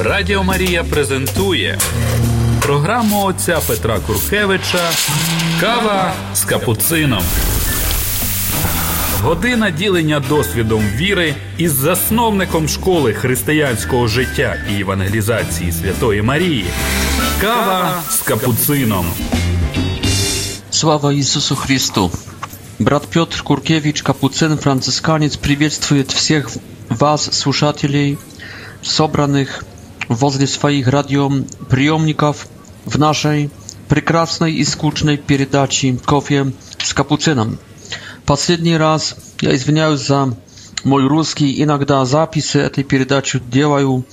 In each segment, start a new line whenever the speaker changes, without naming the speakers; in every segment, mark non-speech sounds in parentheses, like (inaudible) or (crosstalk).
Радіо Марія презентує програму отця Петра Куркевича Кава з капуцином. Година ділення досвідом віри із засновником школи християнського життя і евангелізації Святої Марії. Кава з капуцином.
Слава Иисусу Христу! Брат Петр Куркевич, капуцин, францисканец, приветствует всех вас, слушателей, собранных возле своих радиоприемников в нашей прекрасной и скучной передаче «Кофе с капуцином». Последний раз я извиняюсь за мой русский. Иногда записи этой передачи делаю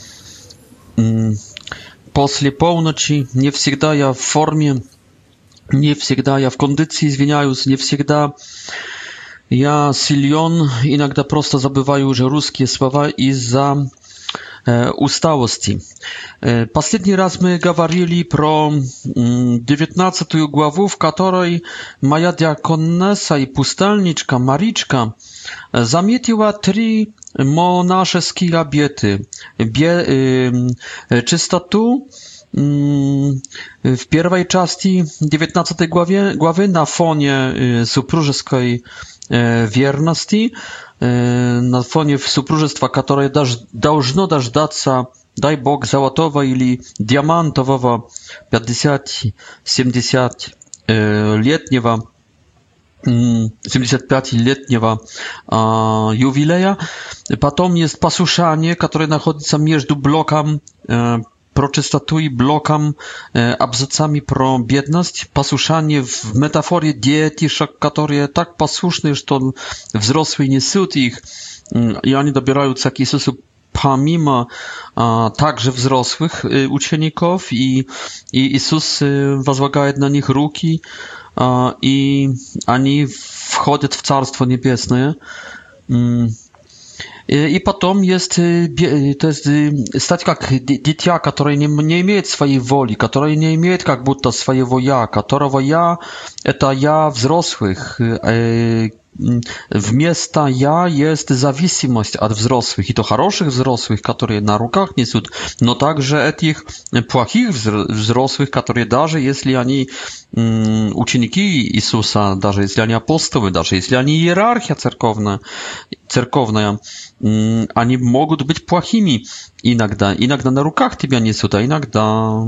после полночи. Не всегда я в форме, не всегда я в кондиции, извиняюсь, не всегда я силен. Иногда просто забываю уже русские слова из-за усталости. Последний раз мы говорили про 19 главу, в которой моя диаконесса и пустельничка Маричка заметила три монашеские обеты. Чистоту, w pierwszej części 19 głowy, głowy na fonie supróżeskiej верности, на фоне супружества, которое должно дождаться, дай бог, золотого или диамантового 50-70-летнего 75-летнего э, ювелея. Потом есть послушание, которое находится между блоком э, Proczystatuj blokam e, abzycami pro biedność, posłuszanie w metaforie diety, które tak posłuszny, że to wzrosły nie syt ich, mm, i oni dobierają taki sposób pomimo a, także wzrosłych y, e, uczniów i, i Jezus y, e, wazłaga na nich ruki a, i oni wchodzą w Carstwo Niebieskie. Mm. И потом есть, то есть стать как дитя, которое не, не имеет своей воли, которое не имеет как будто своего я, которого я это я взрослых. Вместо я есть зависимость от взрослых, и то хороших взрослых, которые на руках несут, но также этих плохих взрослых, которые даже если они ученики Иисуса, даже если они апостолы, даже если они иерархия церковная, церковная, они могут быть плохими иногда. Иногда на руках тебя несут, а иногда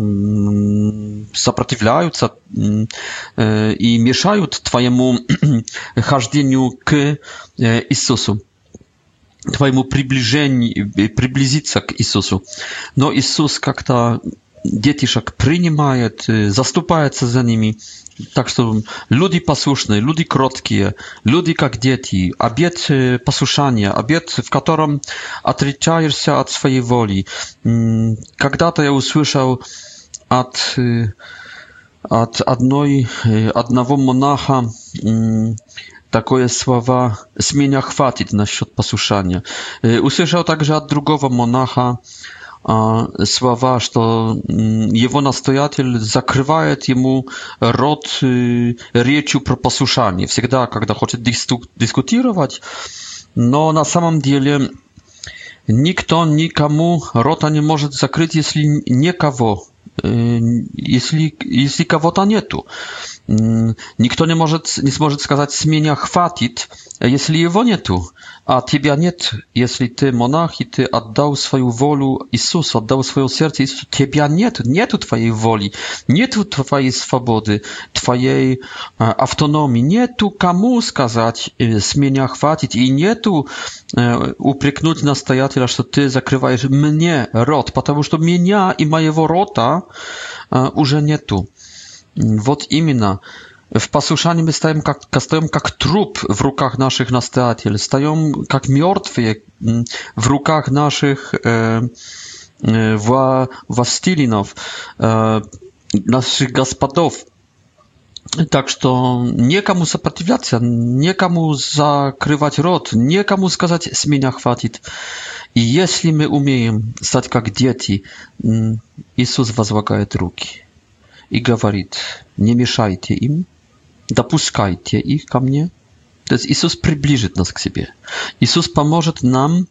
сопротивляются и мешают твоему хождению к Иисусу твоему приближению, приблизиться к Иисусу. Но Иисус как-то детишек принимает, заступается за ними, Так что люди послушные, люди кроткие, люди как дети, обет послушания, обет, в котором отречаешься от своей воли. Когда-то я услышал от, от одной, одного монаха такое słowa с меня хватит насчет послушания. Услышал также от другого монаха słowa, że mm, jego nastojatel zakrywa mu rot y, rzeczu pro posłuszanie. Zawsze, kiedy chce dyskutować, no na samym dziele nikt nikomu rota nie może zakryć, jeśli nie niekawo y, jeśli jeśli kawota nie tu. Mm, nikt nie może nie może skazać zmienia chwatit. Если его нету, а тебя нет, если ты монах, и ты отдал свою волю Иисусу, отдал свое сердце Иисусу, тебя нет, нету твоей воли, нету твоей свободы, твоей автономии, нету кому сказать, с меня хватит, и нету упрекнуть настоятеля, что ты закрываешь мне рот, потому что меня и моего рота уже нету. Вот именно. В послушании мы стоим как, стоим как труп в руках наших настоятелей, стоим как мертвые в руках наших э, э, во, властелинов, э, наших господов. Так что некому сопротивляться, некому закрывать рот, некому сказать «с меня хватит». И если мы умеем стать как дети, Иисус возлагает руки и говорит «не мешайте им, Допускайте их ко мне. То есть Иисус приближит нас к себе. Иисус поможет нам.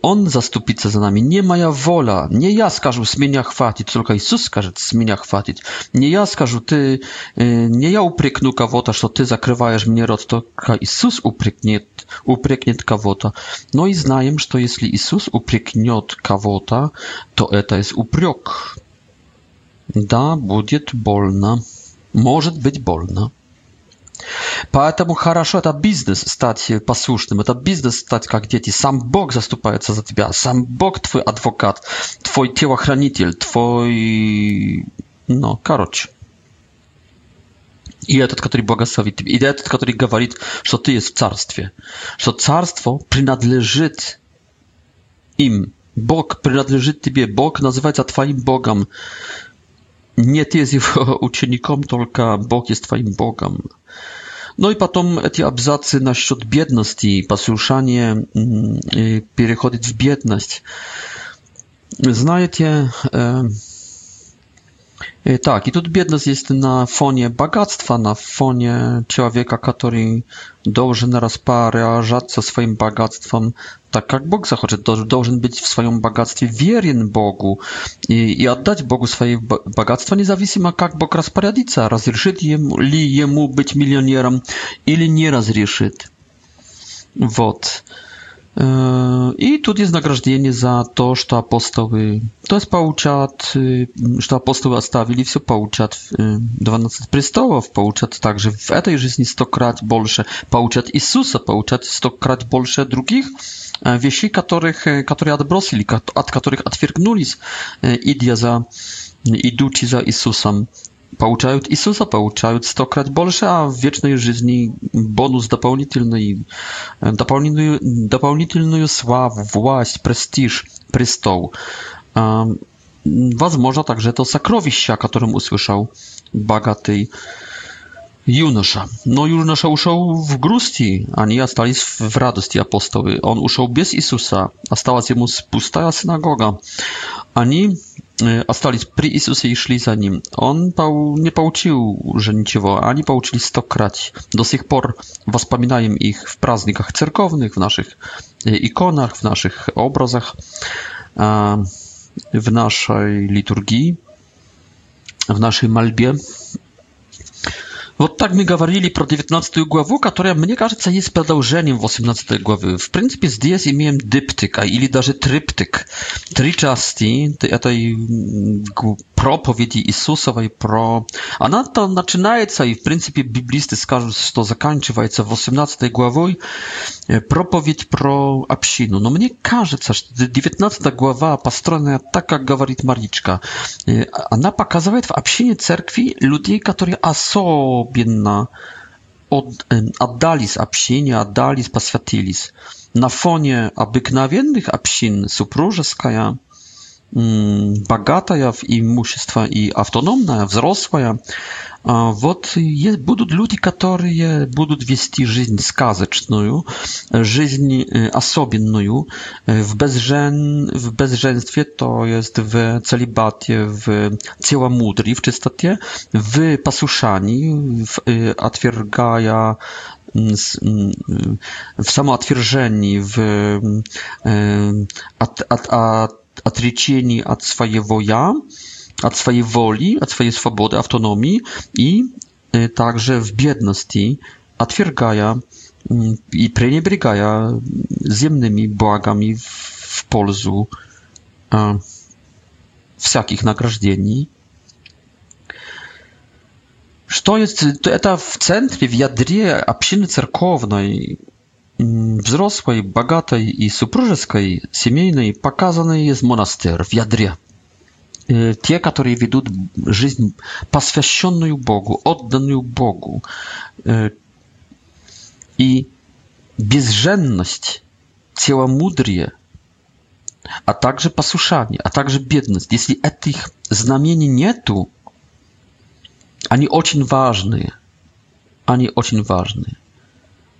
Он заступится за нами. Не моя воля. Не я скажу, с меня хватит. Только Иисус скажет, с меня хватит. Не я скажу, ты... Не я упрекну кого-то, что ты закрываешь мне рот. Только Иисус упрекнет, упрекнет кого-то. Но и знаем, что если Иисус упрекнет кого-то, то это есть упрек. Да, будет больно. Может быть больно. Поэтому хорошо, это бизнес стать послушным, это бизнес стать как дети. Сам Бог заступается за тебя, сам Бог твой адвокат, твой телохранитель, твой... Ну, короче. И этот, который благословит тебя, и этот, который говорит, что ты есть в царстве, что царство принадлежит им. Бог принадлежит тебе, Бог называется твоим Богом nie ty jesteś (laughs) jego uczennikiem, tylko Bóg jest twoim Bogiem. No i potem te abzacy na счет biedności, posłuszanie mm, y, przechodzić w biedność. Znajecie, e, E, tak, i tu biedność jest na fonie bogactwa, na fonie człowieka, który dąży na raz swoim bogactwem, tak jak Bóg zachoczy. Dążyn być w swoim bogactwie wierien Bogu i, oddać Bogu swoje bogactwo, niezależnie jak Bóg rozporadica, rozryszyt jemu, li jemu być milionierem, ili nie rozryszyt. Wot. Vot. Yy, I tu jest nagrażdienie za to, że apostoły, to jest pouczat, yy, że apostoły zostawili wszystko pouczat yy, 12 przystołów, pouczat także w tej życiu 100 krat bolsze, pouczat Jezusa, pouczat 100 krat bolsze drugich, e, wieści, których, e, które odbrosili, od których odwiergnuli, e, idzie za, idući za Jezusem получают, Иисуса получают стократно больше, а в вечной жизни бонус дополнительный, дополнительную, дополнительную славу, власть, престиж, престол. Возможно также to сокровища, о котором услышал богатый юноша. Но юноша ушел в грусти, они остались в радости апостолы. Он ушел без Иисуса, осталась ему пустая синагога. Они остались при Иисусе и шли за Ним. Он не поучил же ничего, они поучили стократ. До сих пор воспоминаем их в праздниках церковных, в наших иконах, в наших образах, в нашей литургии, в нашей мольбе. Вот так мы говорили про 19 главу, которая, мне кажется, есть продолжением 18 главы. В принципе, здесь имеем диптик, или даже триптик. Три части этой проповеди Иисусовой про... Она-то начинается, и, в принципе, библисты скажут, что заканчивается 18 главой проповедь про общину. Но мне кажется, что 19 глава, построенная так, как говорит Маричка, она показывает в общине церкви людей, которые особо обедна od, oddalis общения, отдались, посвятились. На фоне обыкновенных общин супружеская, богатая в имущество и автономная, взрослая, Вот есть, будут люди, которые будут вести жизнь сказочную, жизнь особенную в, безжен, в безженстве, to jest w celibatie, w целомудрии, w czystocie, w posłuszaniu, w, отвергая w samootwierzeni, w от, от, от, отречении от своего «я», от своей воли, от своей свободы, автономии и также в бедности, отвергая и пренебрегая земными благами в пользу всяких награждений. Что есть? Это в центре, в ядре общины церковной, взрослой, богатой и супружеской, семейной, показанный есть монастырь в ядре те, которые ведут жизнь, посвященную Богу, отданную Богу. И безженность, целомудрие, а также послушание, а также бедность. Если этих знамений нету, они очень важные. Они очень важные.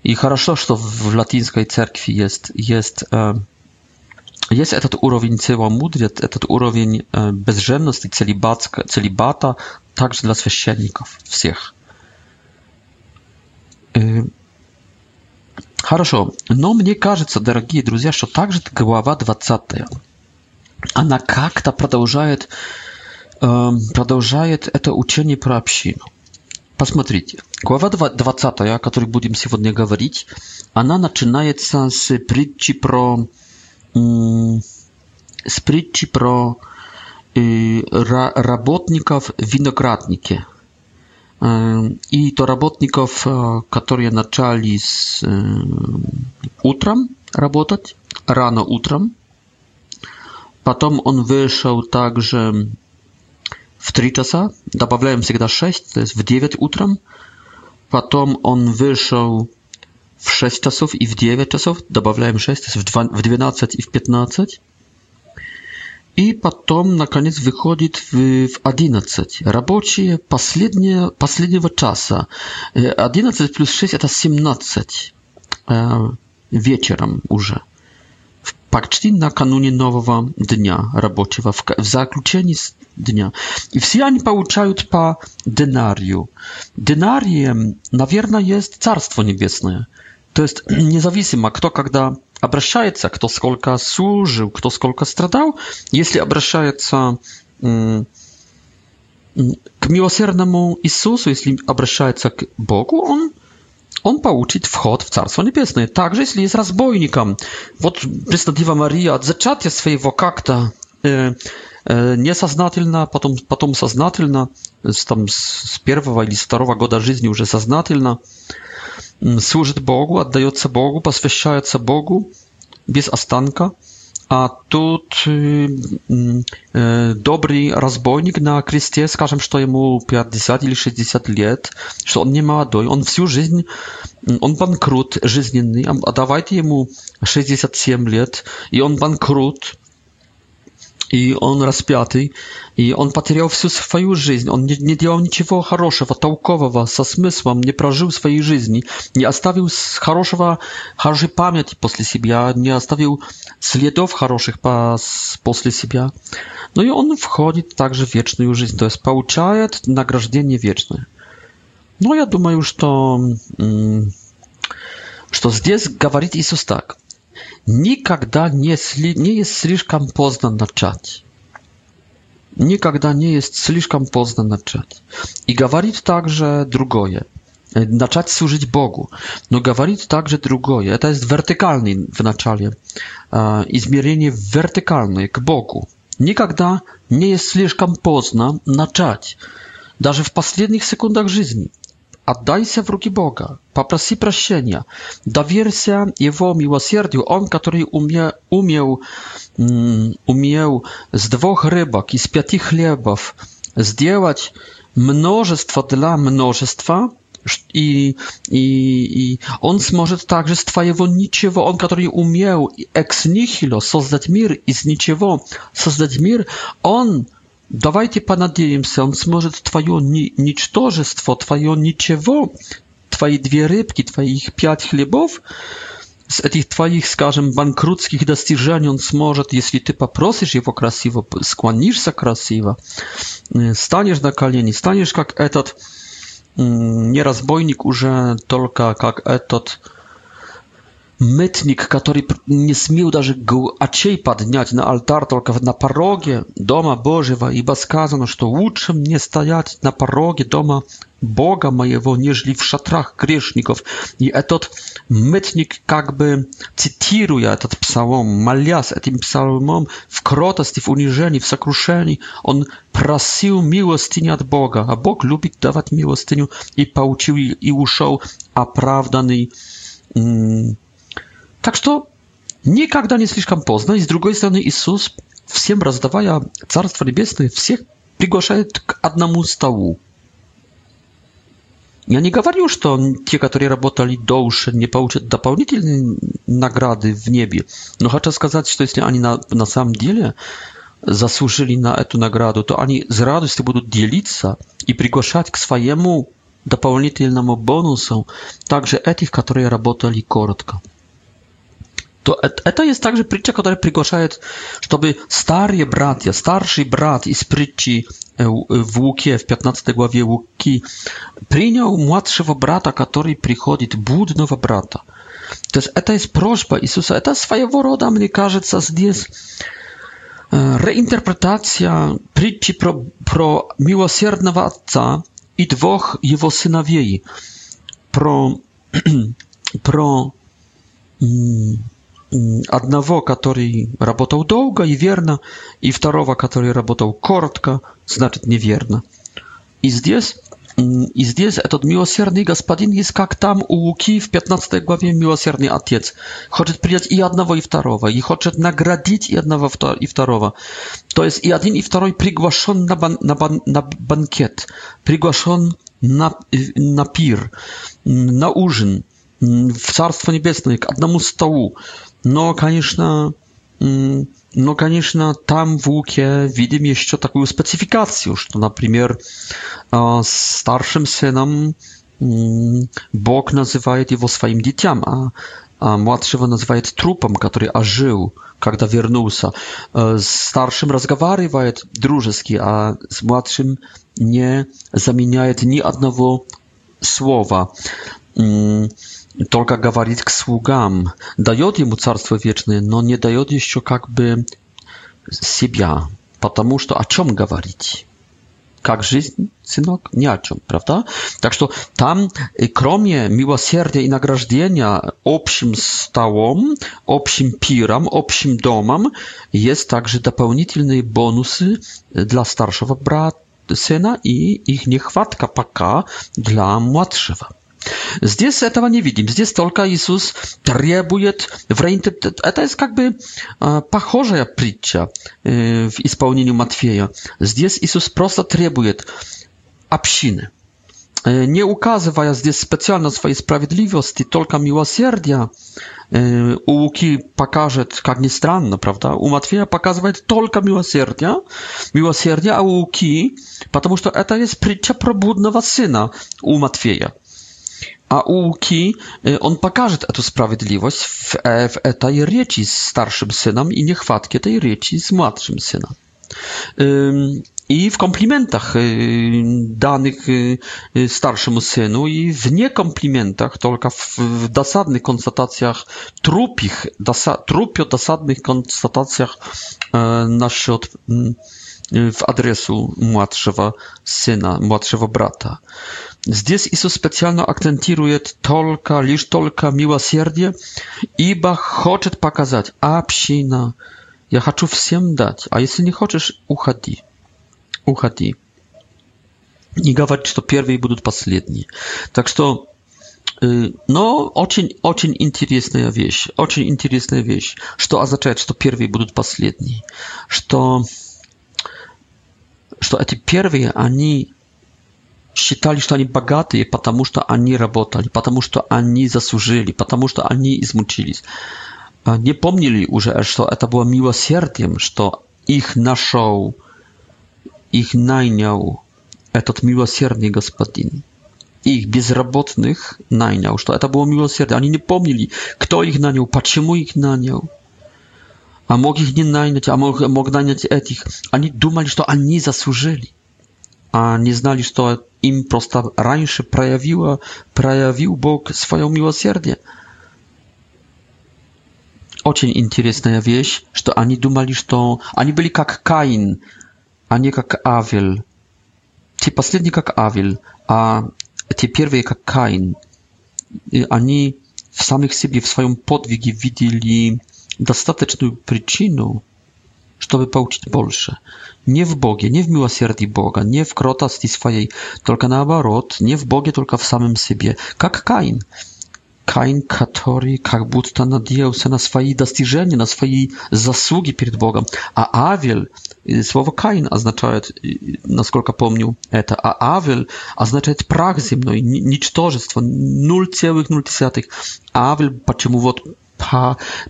И хорошо, что в латинской церкви есть, есть jest этот уровень целомудрия, этот уровень безженности, целибатска, целибата также для священников всех. Хорошо, но мне кажется, дорогие друзья, что также глава 20, она как-то продолжает, продолжает это учение про общину. Посмотрите, глава 20, о которой будем сегодня говорить, она начинается с притчи про Mm, z pryci pro y, robotników winokratnikie y, i to robotników, e, którzy zaczęli z e, utram pracować rano utram, potem on wyszedł także w 3 czasa, dodawałem zawsze 6, to jest w 9 utram, potem on wyszedł w 6 czasów i w 9 czасов, добавляем 6, to jest w, 2, w 12 i w 15. И потом, наконец, выходит в, в 11. Рабочие последнее, последнего часа. 11 плюс 6 это 17 вечером уже. Почти накануне нового дня рабочего, в, в заключении дня. И все они получают по динарию. Динарием, наверное, есть Царство Небесное – to jest (clears throat) niezależne, kto kiedy obraszaje się, kto skolka służył, kto skolka stradał, jeśli obraszaje się mm, mm, k miłosiernemu Jezusowi, jeśli obraszaje się k Bogu, on on pouczyć wchod w Carstwo Niebieskie. Także jeśli jest rozbójnikiem, wot Pryszna Diva Maria od zaczęcia swojego kakta e, e, niesaznatelna, potem, potem saznatelna, z, tam z, z pierwszego albo z drugiego roku życia już saznatelna, служит Богу, отдается Богу, посвящается Богу без останка. А тут э, э, добрый разбойник на кресте, скажем, что ему 50 или 60 лет, что он не молодой, он всю жизнь, он банкрот жизненный, а давайте ему 67 лет, и он банкрот, и он распятый, и он потерял всю свою жизнь, он не, не делал ничего хорошего, толкового, со смыслом, не прожил своей жизни, не оставил хорошего, хорошей памяти после себя, не оставил следов хороших по, после себя. No i on wchodzi także w wieczną życie, to jest получает nagrożenie wieczne. No я думаю, что, что здесь говорит Иисус так – никогда не, сли, не есть слишком поздно начать. Никогда не есть слишком поздно начать. И говорит также другое. Начать служить Богу. Но говорит также другое. Это есть вертикальный в начале. Измерение вертикальное к Богу. Никогда не есть слишком поздно начать. Даже в последних секундах жизни. Oddaj się w ruki Boga, poprosi proszenia, dowier się Jego miłosierdziu. On, który umie, umiał, mm, umiał z dwóch rybak i z pięciu chlebów zdziałać mnóstwo dla mnóstwa, i, i, i on może także z twojego niczego, on, który umiał ex nihilo, stworzyć mir i z niczego stworzyć mir, on... Давайте понадеемся, он сможет твое ни ничтожество, твое ничего, твои две рыбки, твоих пять хлебов, с этих твоих, скажем, банкрутских достижений он сможет, если ты попросишь его красиво, склонишься красиво, станешь на колени, станешь как этот не разбойник уже, только как этот Мытник, который не смел даже очей поднять на алтарь, только на пороге Дома Божьего, ибо сказано, что лучше мне стоять на пороге Дома Бога моего, нежели в шатрах грешников. И этот мытник, как бы цитируя этот псалом, молясь этим псалмом в кротости, в унижении, в сокрушении, он просил милостыни от Бога, а Бог любит давать милостыню, и получил и ушел оправданный Так что никогда не слишком поздно. И с другой стороны, Иисус, всем раздавая Царство Небесное, всех приглашает к одному столу. Я не говорю, что те, которые работали дольше, не получат дополнительные награды в небе, но хочу сказать, что если они на, на самом деле заслужили на эту награду, то они с радостью будут делиться и приглашать к своему дополнительному бонусу также этих, которые работали коротко to, e, e, to jest także przyczyna, która przygłaszaje, żeby starsi bracia, starszy brat i spryci e, w Łukie, w 15 głowie Łuki, przyjął młodszego brata, który przychodzi, budnego brata. To jest, to jest prośba Jezusa, to swojego rodzaju, mnie każe, jest reinterpretacja przyczyny pro, pro i dwóch jego synowiej. Pro, (clears throat) pro, mm, одного, который работал долго и верно, и второго, который работал коротко, значит неверно. И здесь, и здесь этот милосердный господин есть как там у Луки в 15 главе милосердный отец. Хочет принять и одного, и второго, и хочет наградить и одного, и второго. То есть и один, и второй приглашен на, бан, на, бан, на банкет, приглашен на, на пир, на ужин в Царство Небесное, к одному столу но, конечно, но, конечно, там в Луке видим еще такую спецификацию, что, например, старшим сыном Бог называет его своим детям, а а младшего называет трупом, который ожил, когда вернулся. С старшим разговаривает дружески, а с младшим не заменяет ни одного слова только говорит к слугам, дает ему Царство Вечное, но не дает еще как бы себя, потому что о чем говорить? Как жизнь, сынок? Ни о чем, правда? Так что там, кроме милосердия и награждения общим столом, общим пиром, общим домом, есть также дополнительные бонусы для старшего брата, сына и их нехватка пока для младшего. Здесь этого не видим. Здесь только Иисус требует в реинтер... Это есть как бы похожая притча в исполнении Матфея. Здесь Иисус просто требует общины. Не указывая здесь специально своей справедливости, только милосердия, у Луки покажет, как ни странно, правда, у Матфея показывает только милосердие, милосердие, а у Луки, потому что это есть притча про блудного сына у Матфея. Aułki, y, on pokaże tę sprawiedliwość w в этой речи с старшим сыном и нехватке этой речи с младшим сыном. I w komplimentach y, danych y, starszemu synu, i w niekomplimentach, tylko w dosadnych konstatacjach, trupich, dosa, trupio dosadnych konstatacjach e, насчет w adresu młodszego syna, młodszego brata. Zdes Jezus specjalnie akcentuje tylko, lisz tylko miłosierdzie, iba chce pokazać, a psina, ja chcę wszystkim dać, a jeśli nie chcesz, uchodź, uchodź. Nie gawać, że to pierwsi będą ostatni. Tak, że no, очень, очень интересная вещь, очень интересная вещь, что означает, что первые будут последние, что... что эти первые, они считали, что они богатые, потому что они работали, потому что они заслужили, потому что они измучились. Не помнили уже, что это было милосердием, что их нашел, их нанял этот милосердный господин. Их безработных нанял, что это было милосердие. Они не помнили, кто их нанял, почему их нанял. а мог их не нанять, а мог, мог нанять этих. Они думали, что они заслужили, а не знали, что им просто раньше проявило, проявил Бог свое милосердие. Очень интересная вещь, что они думали, что они были как Каин, а не как Авель. Те последние как Авель, а те первые как Каин. И они в самих себе, в своем подвиге видели достаточную причину, чтобы получить больше. Не в Боге, не в милосердии Бога, не в кротости своей, только наоборот, не в Боге, только в самом себе. Как Каин. Каин, который как будто надеялся на свои достижения, на свои заслуги перед Богом. А Авель, слово Каин означает, насколько помню это, а Авель означает прах земной, ничтожество, 0,0. Авель, почему вот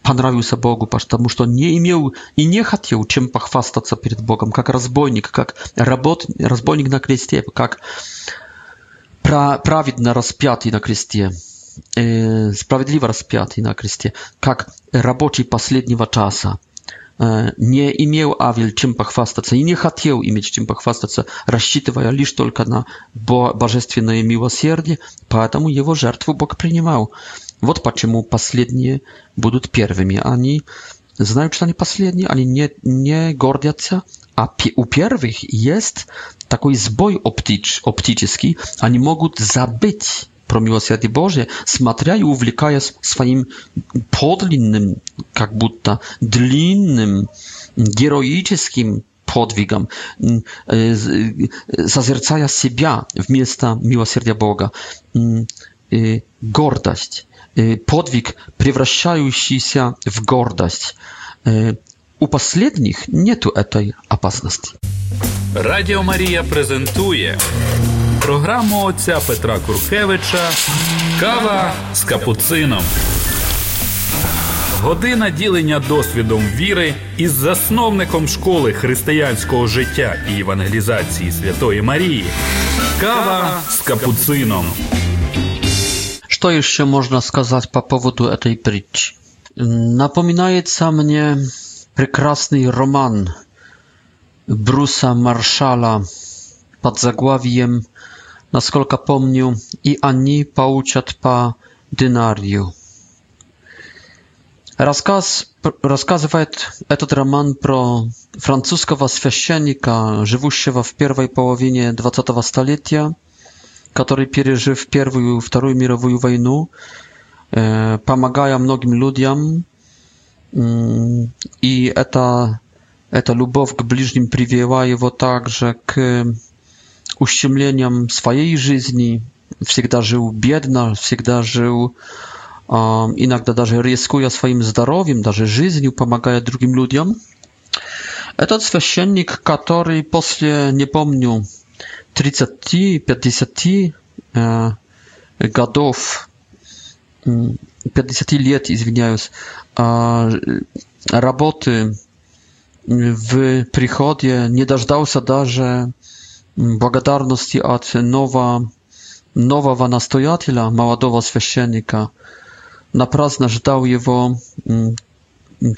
понравился Богу, потому что не имел и не хотел чем похвастаться перед Богом, как разбойник, как работ, разбойник на кресте, как праведно распятый на кресте, э, справедливо распятый на кресте, как рабочий последнего часа. Не имел Авель чем похвастаться и не хотел иметь чем похвастаться, рассчитывая лишь только на божественное милосердие, поэтому его жертву Бог принимал. Вот почему последние будут первыми. Они знают, что они последние, они не, не гордятся, а у первых есть такой сбой оптич, оптический. Они могут забыть про милосердие Божие, смотря и увлекаясь своим подлинным, как будто длинным, героическим подвигом, созерцая себя вместо милосердия Бога. Гордость Э, подвиг, превращающийся в гордость. Э, у последних нету этой опасности.
Радио Мария презентует программу отца Петра Куркевича Кава с капуцином. Година ділення досвідом віри із засновником школи християнського життя і евангелізації Святої Марії. Кава з капуцином.
Что еще можно сказать по поводу этой притчи? Напоминается мне прекрасный роман Бруса Маршала под заглавием, насколько помню, «И они получат по динарию». Рассказ рассказывает этот роман про французского священника, живущего в первой половине 20 столетия, który przeżył pierwszą i drugą światową wojnę, e, pomagają mnogim ludziom mm, i eta eta miłość k bliźnim przywiewa jego także k uściemleniom swojej żyzni. Wsiegda żył biedna, wsiegda żył um, inakda um, darze ryzykuje swoim zdrowiem, darze żyzniu, pomagaje drugim ludziom. Etat święcennik, który posle nie pomnił 30-50 годов, 50 лет, извиняюсь, работы в приходе не дождался даже благодарности от нового, нового настоятеля, молодого священника. Напрасно ждал его,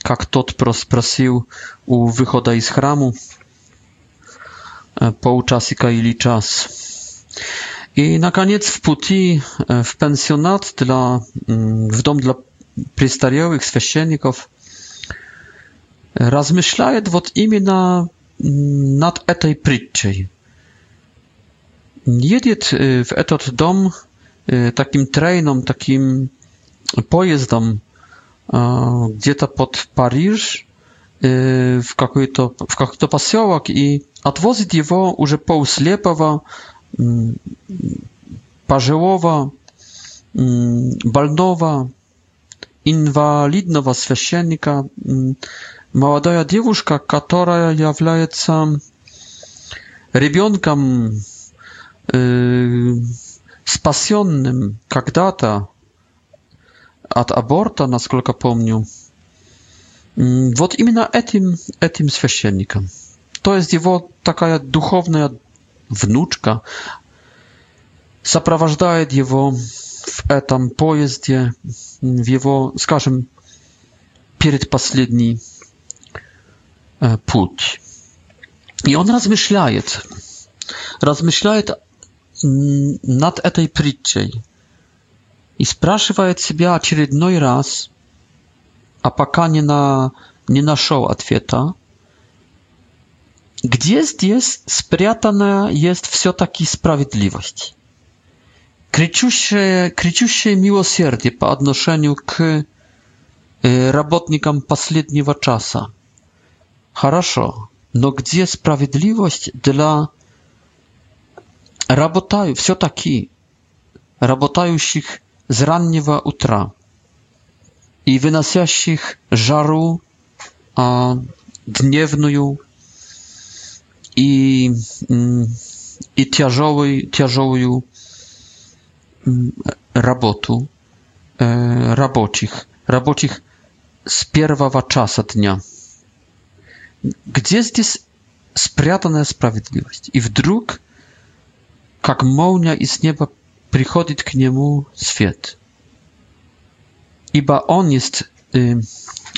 как тот просил у выхода из храма, E, półczasika ili czas. I na koniec w puti, e, w pensjonat dla, mm, w dom dla przystariałych sweścienników, rozmyślaję od imienia mm, nad tej prytczej. Jedziet e, w etot dom takim trainom, takim pojezdom, gdzie to pod Paryż, в, какой-то, в какой-то поселок и отвозит его уже полуслепого, пожилого, больного, инвалидного священника, молодая девушка, которая является ребенком, спасенным когда-то от аборта, насколько помню. Вот именно этим, этим священником. То есть его такая духовная внучка сопровождает его в этом поезде, в его, скажем, предпоследний путь. И он размышляет, размышляет над этой притчей и спрашивает себя очередной раз, а пока не, на, не нашел ответа. Где здесь спрятана есть все-таки справедливость? Кричущее, кричущее милосердие по отношению к работникам последнего часа. Хорошо, но где справедливость для работаю, все-таки работающих с раннего утра? i wynosiących żaru a, dniewnuju i, mm, i ciężowej, ciężowej robotu, e, robocich, robocich z pierwszego czasu dnia. Gdzie jest spriatana sprawiedliwość? I wdruk, jak mołnia z nieba, przychodzi k niemu świat ибо он есть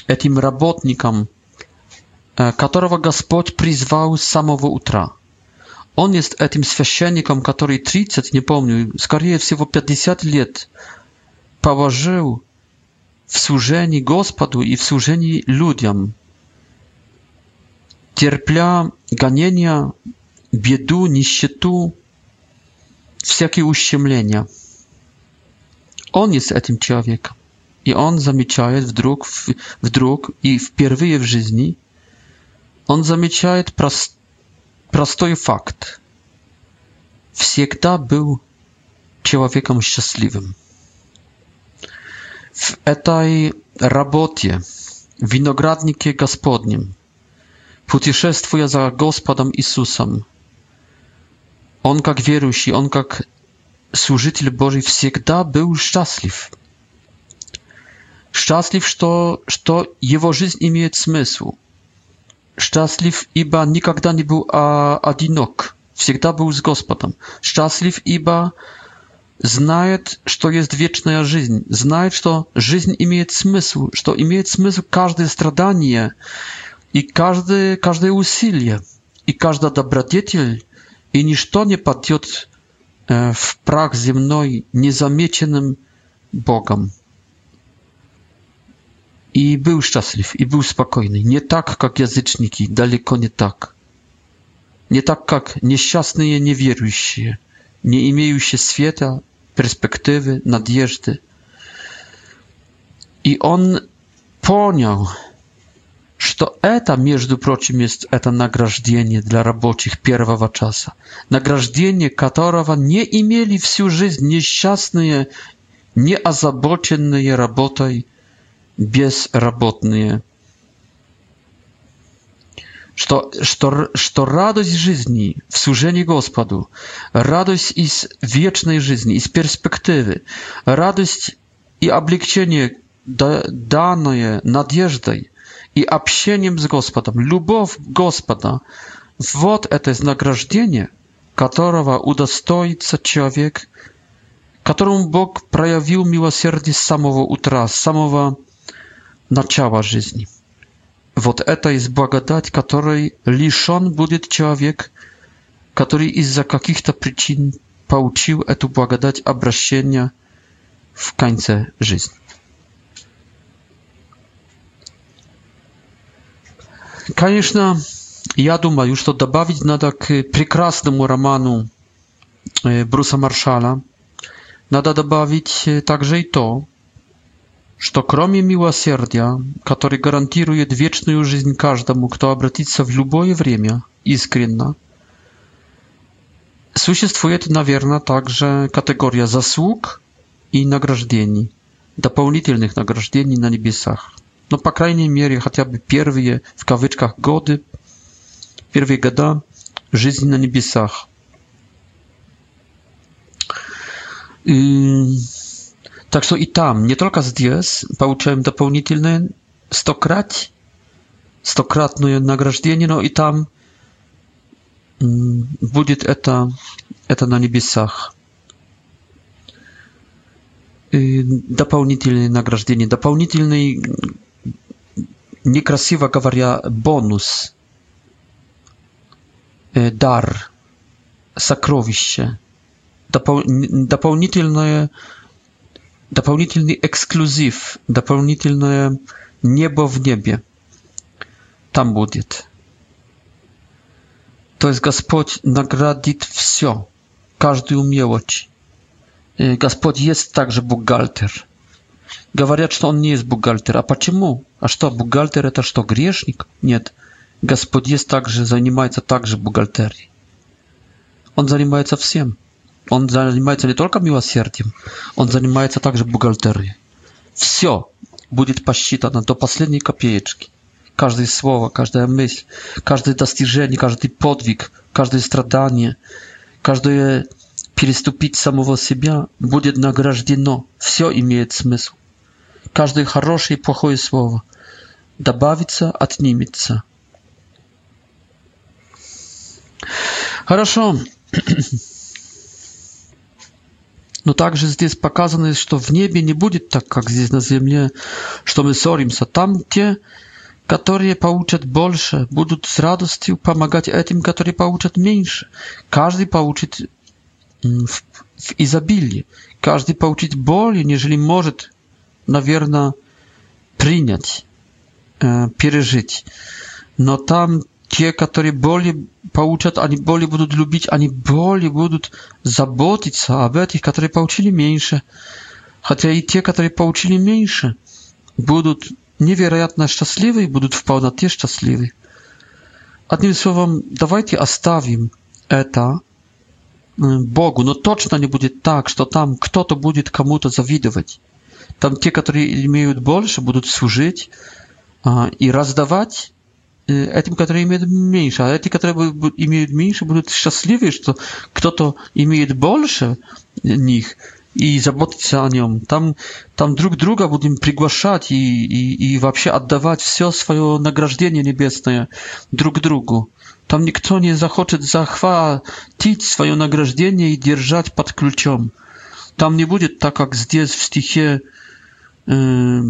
этим работником, которого Господь призвал с самого утра. Он есть этим священником, который 30, не помню, скорее всего 50 лет положил в служении Господу и в служении людям, терпля гонения, беду, нищету, всякие ущемления. Он есть этим человеком и он замечает вдруг, вдруг и впервые в жизни, он замечает прост, простой факт. Всегда был человеком счастливым. В этой работе, в винограднике Господнем, путешествуя за Господом Иисусом, он как верующий, он как служитель Божий всегда был счастлив. Счастлив, что, что его жизнь имеет смысл. Счастлив, ибо никогда не был а, одинок, всегда был с Господом. Счастлив, ибо знает, что есть вечная жизнь, знает, что жизнь имеет смысл, что имеет смысл каждое страдание и каждое, каждое усилие, и каждая добродетель, и ничто не падет в прах земной незамеченным Богом i był szczęśliw, i był spokojny. Nie tak jak jazyczniki, daleko nie tak. Nie tak jak nieszczęsne niewierujące, nie mają się świata, perspektywy, nadjeżdy. I on poniał, że to eta między prosim jest eta nagrażdienie dla robocich pierwowa czasa. Nagrażdienie, katorowa nie imieli w życie nieszczęsne, nieazabocienne robotaj. robotaj безработные. Что, что, что радость жизни в служении Господу, радость из вечной жизни, из перспективы, радость и облегчение, данное надеждой и общением с Господом, любовь Господа, вот это награждение, которого удостоится человек, которому Бог проявил милосердие с самого утра, с самого утра, начала жизни. Вот это есть благодать, которой лишен будет человек, который из-за каких-то причин получил эту благодать обращения в конце жизни. Конечно, я думаю, что добавить надо к прекрасному роману Бруса Маршала, надо добавить также и то, что кроме милосердия, которое гарантирует вечную жизнь каждому, кто обратится в любое время искренно, существует, наверное, также категория заслуг и награждений, дополнительных награждений на небесах. Но, по крайней мере, хотя бы первые, в кавычках, годы, первые года жизни на небесах. И... Так что и там, не только здесь, получаем дополнительные стократ, стократное награждение, но и там будет это, это на небесах. И дополнительные награждения, дополнительный, некрасиво говоря, бонус, дар, сокровище, допол дополнительное дополнительный эксклюзив, дополнительное небо в небе. Там будет. То есть Господь наградит все, каждую мелочь. И Господь есть также бухгалтер. Говорят, что он не есть бухгалтер. А почему? А что, бухгалтер это что, грешник? Нет. Господь есть также, занимается также бухгалтерией. Он занимается всем. Он занимается не только милосердием, он занимается также бухгалтерией. Все будет посчитано до последней копеечки. Каждое слово, каждая мысль, каждое достижение, каждый подвиг, каждое страдание, каждое переступить самого себя будет награждено. Все имеет смысл. Каждое хорошее и плохое слово добавится, отнимется. Хорошо. Но также здесь показано, что в небе не будет так, как здесь на земле, что мы ссоримся. Там те, которые получат больше, будут с радостью помогать этим, которые получат меньше. Каждый получит w, w изобилии. Каждый получить более, нежели может, наверное, принять, э, пережить. Но там те, которые более получат, они более будут любить, они более будут заботиться об этих, которые получили меньше. Хотя и те, которые получили меньше, будут невероятно счастливы и будут в полноте счастливы. Одним словом, давайте оставим это Богу, но точно не будет так, что там кто-то будет кому-то завидовать. Там те, которые имеют больше, будут служить и раздавать эти, которые имеют меньше. А эти, которые имеют меньше, будут счастливы, что кто-то имеет больше них и заботиться о нем. Там, там друг друга будем приглашать и, и, и вообще отдавать все свое награждение небесное друг другу. Там никто не захочет захватить свое награждение и держать под ключом. Там не будет так, как здесь в стихе, э,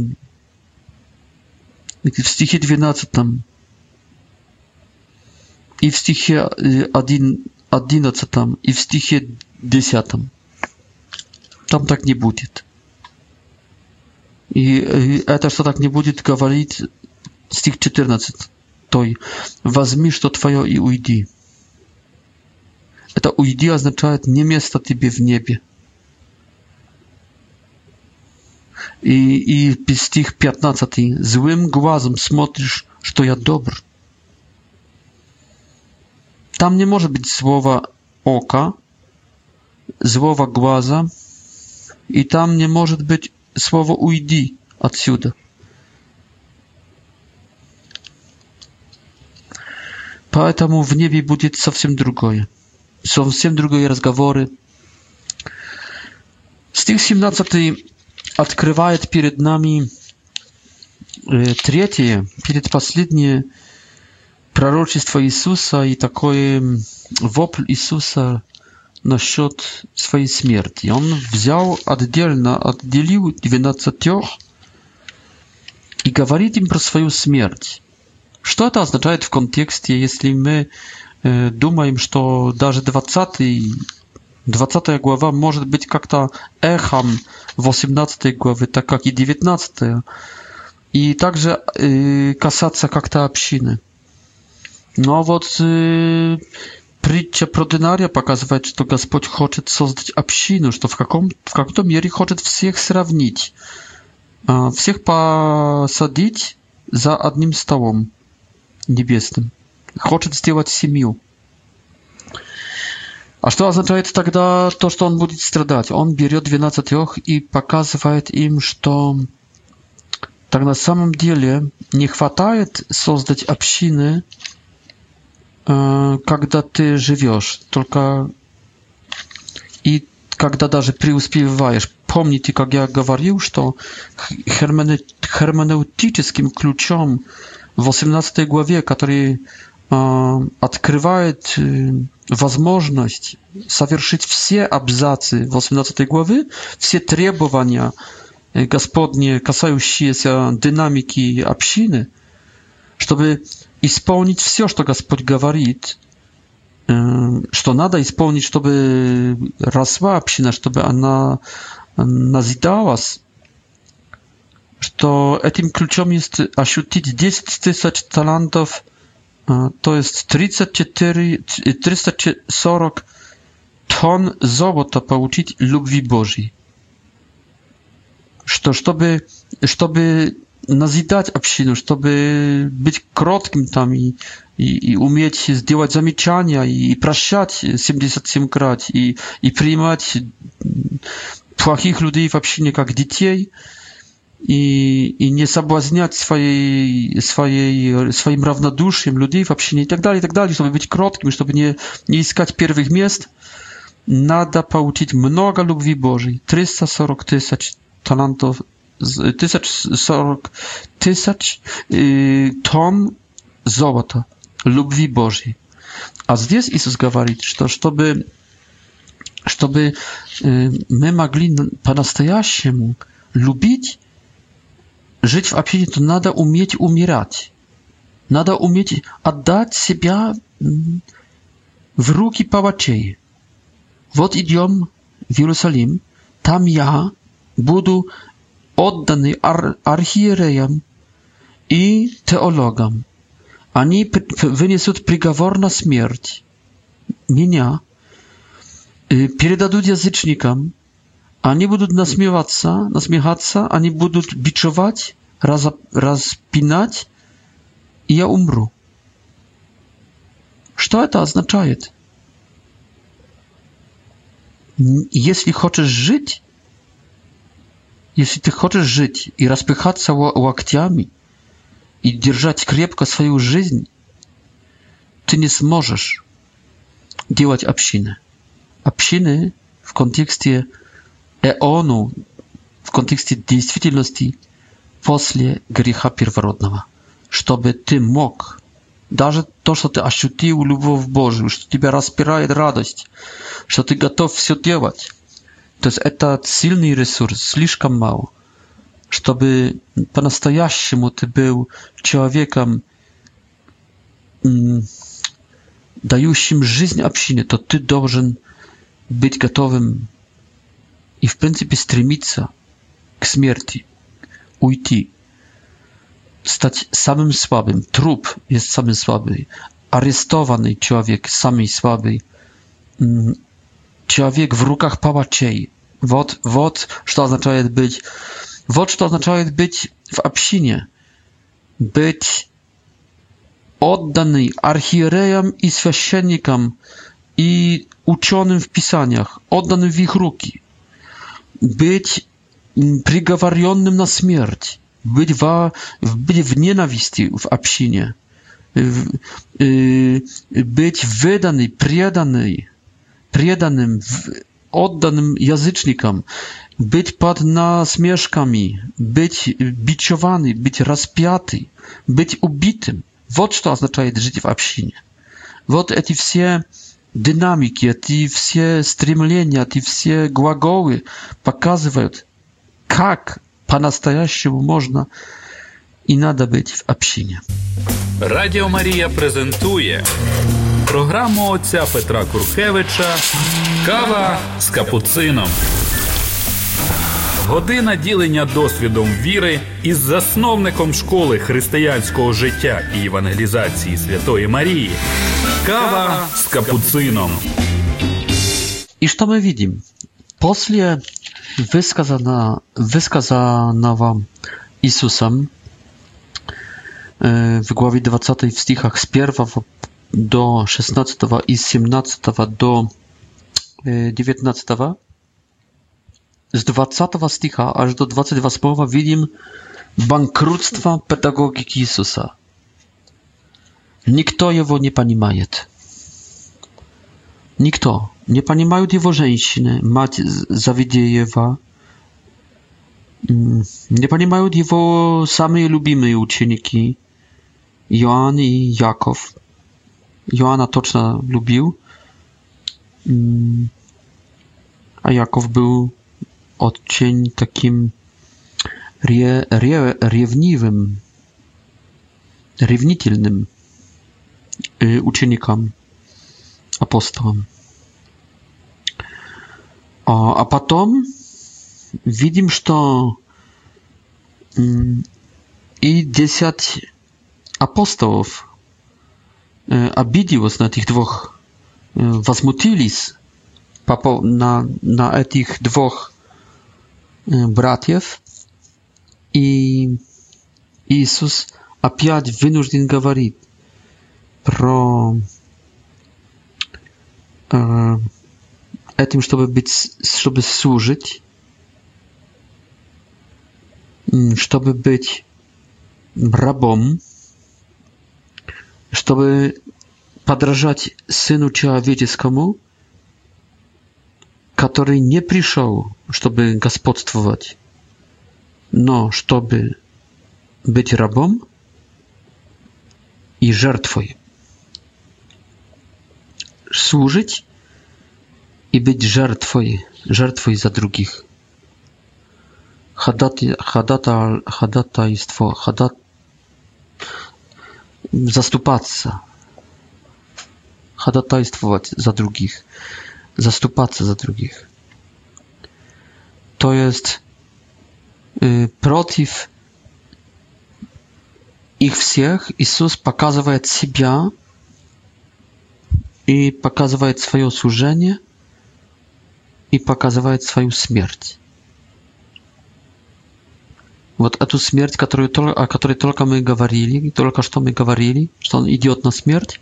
в стихе 12. Там, i w stichie y, 11 i w stichie 10. Tam tak nie będzie. I y, to, co tak nie będzie, mówi stich 14. To weźmij to twoje i ujdi. To ujdi oznacza nie miejsce tobie w niebie. I, i stich 15. Złym głazem smotrzysz, że to ja dobry. Tam nie może być słowa oka, słowa глаза, и там не может быть слова «уйди» отсюда. Поэтому в небе будет совсем другое. Совсем другие разговоры. Стих 17 открывает перед нами третье, перед последнее пророчество Иисуса и такой вопль Иисуса насчет своей смерти. Он взял отдельно, отделил 12 и говорит им про свою смерть. Что это означает в контексте, если мы думаем, что даже 20, 20 глава может быть как-то эхом 18 главы, так как и 19, и также касаться как-то общины. Но вот э, притча про динария показывает, что Господь хочет создать общину, что в, каком, в каком-то мере хочет всех сравнить, э, всех посадить за одним столом небесным. Хочет сделать семью. А что означает тогда то, что он будет страдать? Он берет 12 и показывает им, что так на самом деле не хватает создать общины, когда ты живешь, только и когда даже преуспеваешь. Помните, как я говорил, что херменевтическим ключом в 18 главе, который открывает возможность совершить все абзацы 18 главы, все требования Господни, касающиеся динамики общины, чтобы исполнить все, что Господь говорит, что надо исполнить, чтобы росла община, чтобы она назидалась, что этим ключом есть ощутить 10 тысяч талантов, то есть 34, 340 тонн золота получить любви Божьей. Что, чтобы, чтобы назидать общину, чтобы быть кротким там и, и, и уметь сделать замечания и, и прощать 77 крат и, и принимать плохих людей в общине как детей и, и не соблазнять своей, своей, своим равнодушием людей в общине и так далее, и так далее, чтобы быть кротким, чтобы не, не искать первых мест, надо получить много любви Божьей, 340 тысяч талантов 1040 tysiąc y, ton złota, lubwi Bożej. A zdjęć Jezus mówi, że to, żeby, żeby y, my mogli po nastajaciemu lubić, żyć w opinii, to nada umieć umierać. Nada umieć oddać siebie mm, w ruki pałaciej. Wot idiom w Jerozolim, tam ja budu oddany ar архиереям и теологам. Они вынесут приговор на смерть. Меня. Передадут язычникам. Они будут насмеваться, насмехаться, они будут бичевать, раз, распинать, и я умру. Что это означает? Если хочешь жить, если ты хочешь жить и распыхаться локтями и держать крепко свою жизнь, ты не сможешь делать общины. Общины в контексте эону, в контексте действительности после греха первородного. Чтобы ты мог даже то, что ты ощутил любовь Божию, что тебя распирает радость, что ты готов все делать. To jest etat, silny ресурс, слишком мал, чтобы по-настоящему ты был человеком, дающим жизнь общине, то ты должен быть готовым и, в принципе, стремиться к смерти, уйти, стать самым слабым. Труп есть самый слабый, арестованный человек самый слабый, человек в руках палачей. Вот, вот что означает быть. Вот что означает быть в общине. Быть oddaný архиереям и священникам и ученым в писаниях, отданным в их руки, быть приговоренным на смерть, быть, во, быть в ненависти в общине, быть выданный, преданный, преданным, отданным язычникам, быть под насмешками, быть бичеваны, быть распяты, быть убитым. Вот что означает жить в общине. Вот эти все динамики, эти все стремления, эти все глаголы показывают, как по-настоящему можно и надо быть в общине.
Радио Мария презентует програму отця Петра Куркевича Кава з капуцином. Година ділення досвідом віри із засновником школи християнського життя і евангелізації Святої Марії. Кава з капуцином.
І що ми бачимо? Після wskazana, wyskazana wam Jezusem w głowie 20 w stichach z 1 до 16 из 17 до 19 с 20 стиха аж до 28 видим банкротство педагогики Иисуса. Никто его не понимает. Никто. Не понимают его женщины, мать Завидеева. Не понимают его самые любимые ученики, Иоанн и Яков. Joanna Toczna lubił, mm. a Jakow był odcień takim rie, rie, riewniwym, riewnitelnym y, ucznikom, apostołom. А, а потом видим, что и mm, 10 апостолов обиделось на этих двух, возмутились на, на этих двух братьев, и Иисус опять вынужден говорить про этим, чтобы быть, чтобы служить, чтобы быть рабом, чтобы подражать Сыну Человеческому, который не пришел, чтобы господствовать, но чтобы быть рабом и жертвой. Служить и быть жертвой, жертвой за других. Ходатай, ходатай, ходатайство, ходат, заступаться, ходатайствовать za drugich, zastupаться za drugich. To jest y, против их всех Иисус показывает себя и показывает свое служение и показывает свою смерть. Вот эту смерть, которую, о которой только мы говорили, только что мы говорили, что он идет на смерть,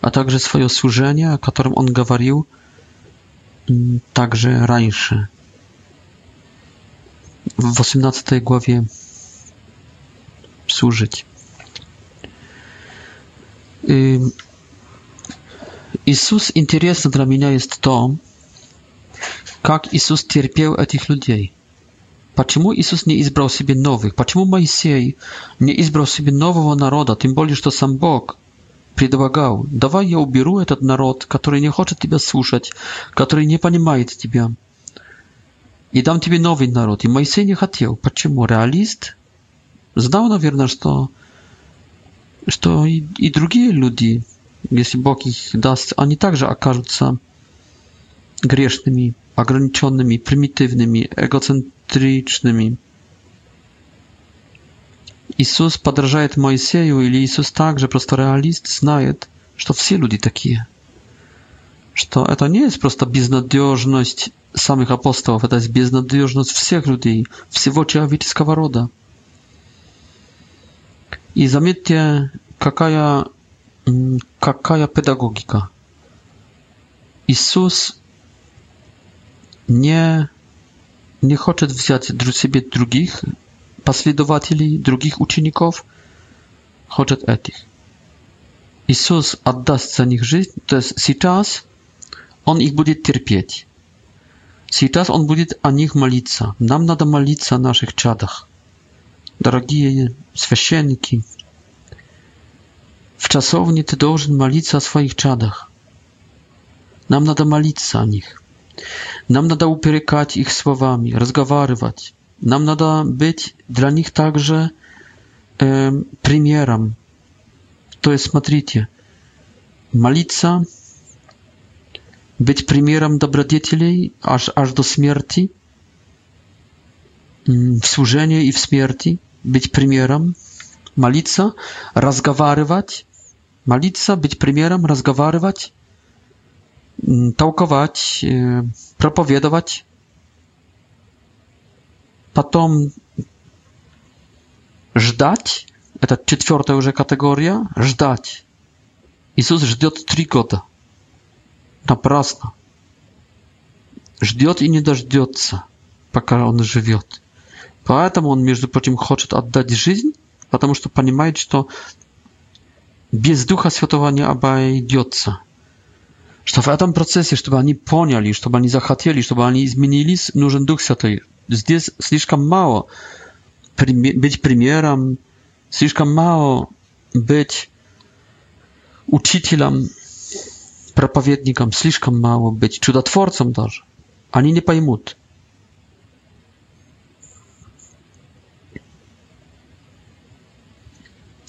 а также свое служение, о котором он говорил также раньше. В 18 главе служить. Иисус интересно для меня есть то, как Иисус терпел этих людей. Почему Иисус не избрал себе новых? Почему Моисей не избрал себе нового народа, тем более, что сам Бог предлагал, давай я уберу этот народ, который не хочет тебя слушать, который не понимает тебя, и дам тебе новый народ. И Моисей не хотел. Почему? Реалист знал, наверное, что, что и, и другие люди, если Бог их даст, они также окажутся грешными, ograniczonymi, prymitywnymi, egocentrycznymi. Jezus podrażaje Mojsieju, ili Jezus także prosto realist znaje, że to wszyscy ludzie takie. Że e, to nie jest prosta beznadziejność samych apostołów, e, to jest beznadziejność wszystkich ludzi, wszystkiego człowieczeństwa roda. I zamietnie, jaka jaka mm, pedagogika. Jezus nie nie chce wziąć do drugich pasledowateli, drugich uczniów, chce etich. Jezus oddaść za nich żyć, to jest teraz on ich będzie cierpieć. Teraz on będzie o nich modlić. Nam nada modlić naszych czadach. Drogie święcienki, w czasowni ty должен modlić swoich czadach. Nam nada modlić o nich. Нам надо упрекать их словами, разговаривать. Нам надо быть для них также э, примером. То есть, смотрите, молиться, быть примером добродетелей аж, аж до смерти, в служении и в смерти, быть примером, молиться, разговаривать, молиться, быть примером, разговаривать, толковать, проповедовать, потом ждать, это четвертая уже категория, ждать. Иисус ждет три года. Напрасно. Ждет и не дождется, пока он живет. Поэтому он, между прочим, хочет отдать жизнь, потому что понимает, что без Духа Святого не обойдется что в этом процессе, чтобы они поняли, чтобы они захотели, чтобы они изменились, нужен Дух Святой. Здесь слишком мало быть примером, слишком мало быть учителем, проповедником, слишком мало быть чудотворцем даже. Они не поймут.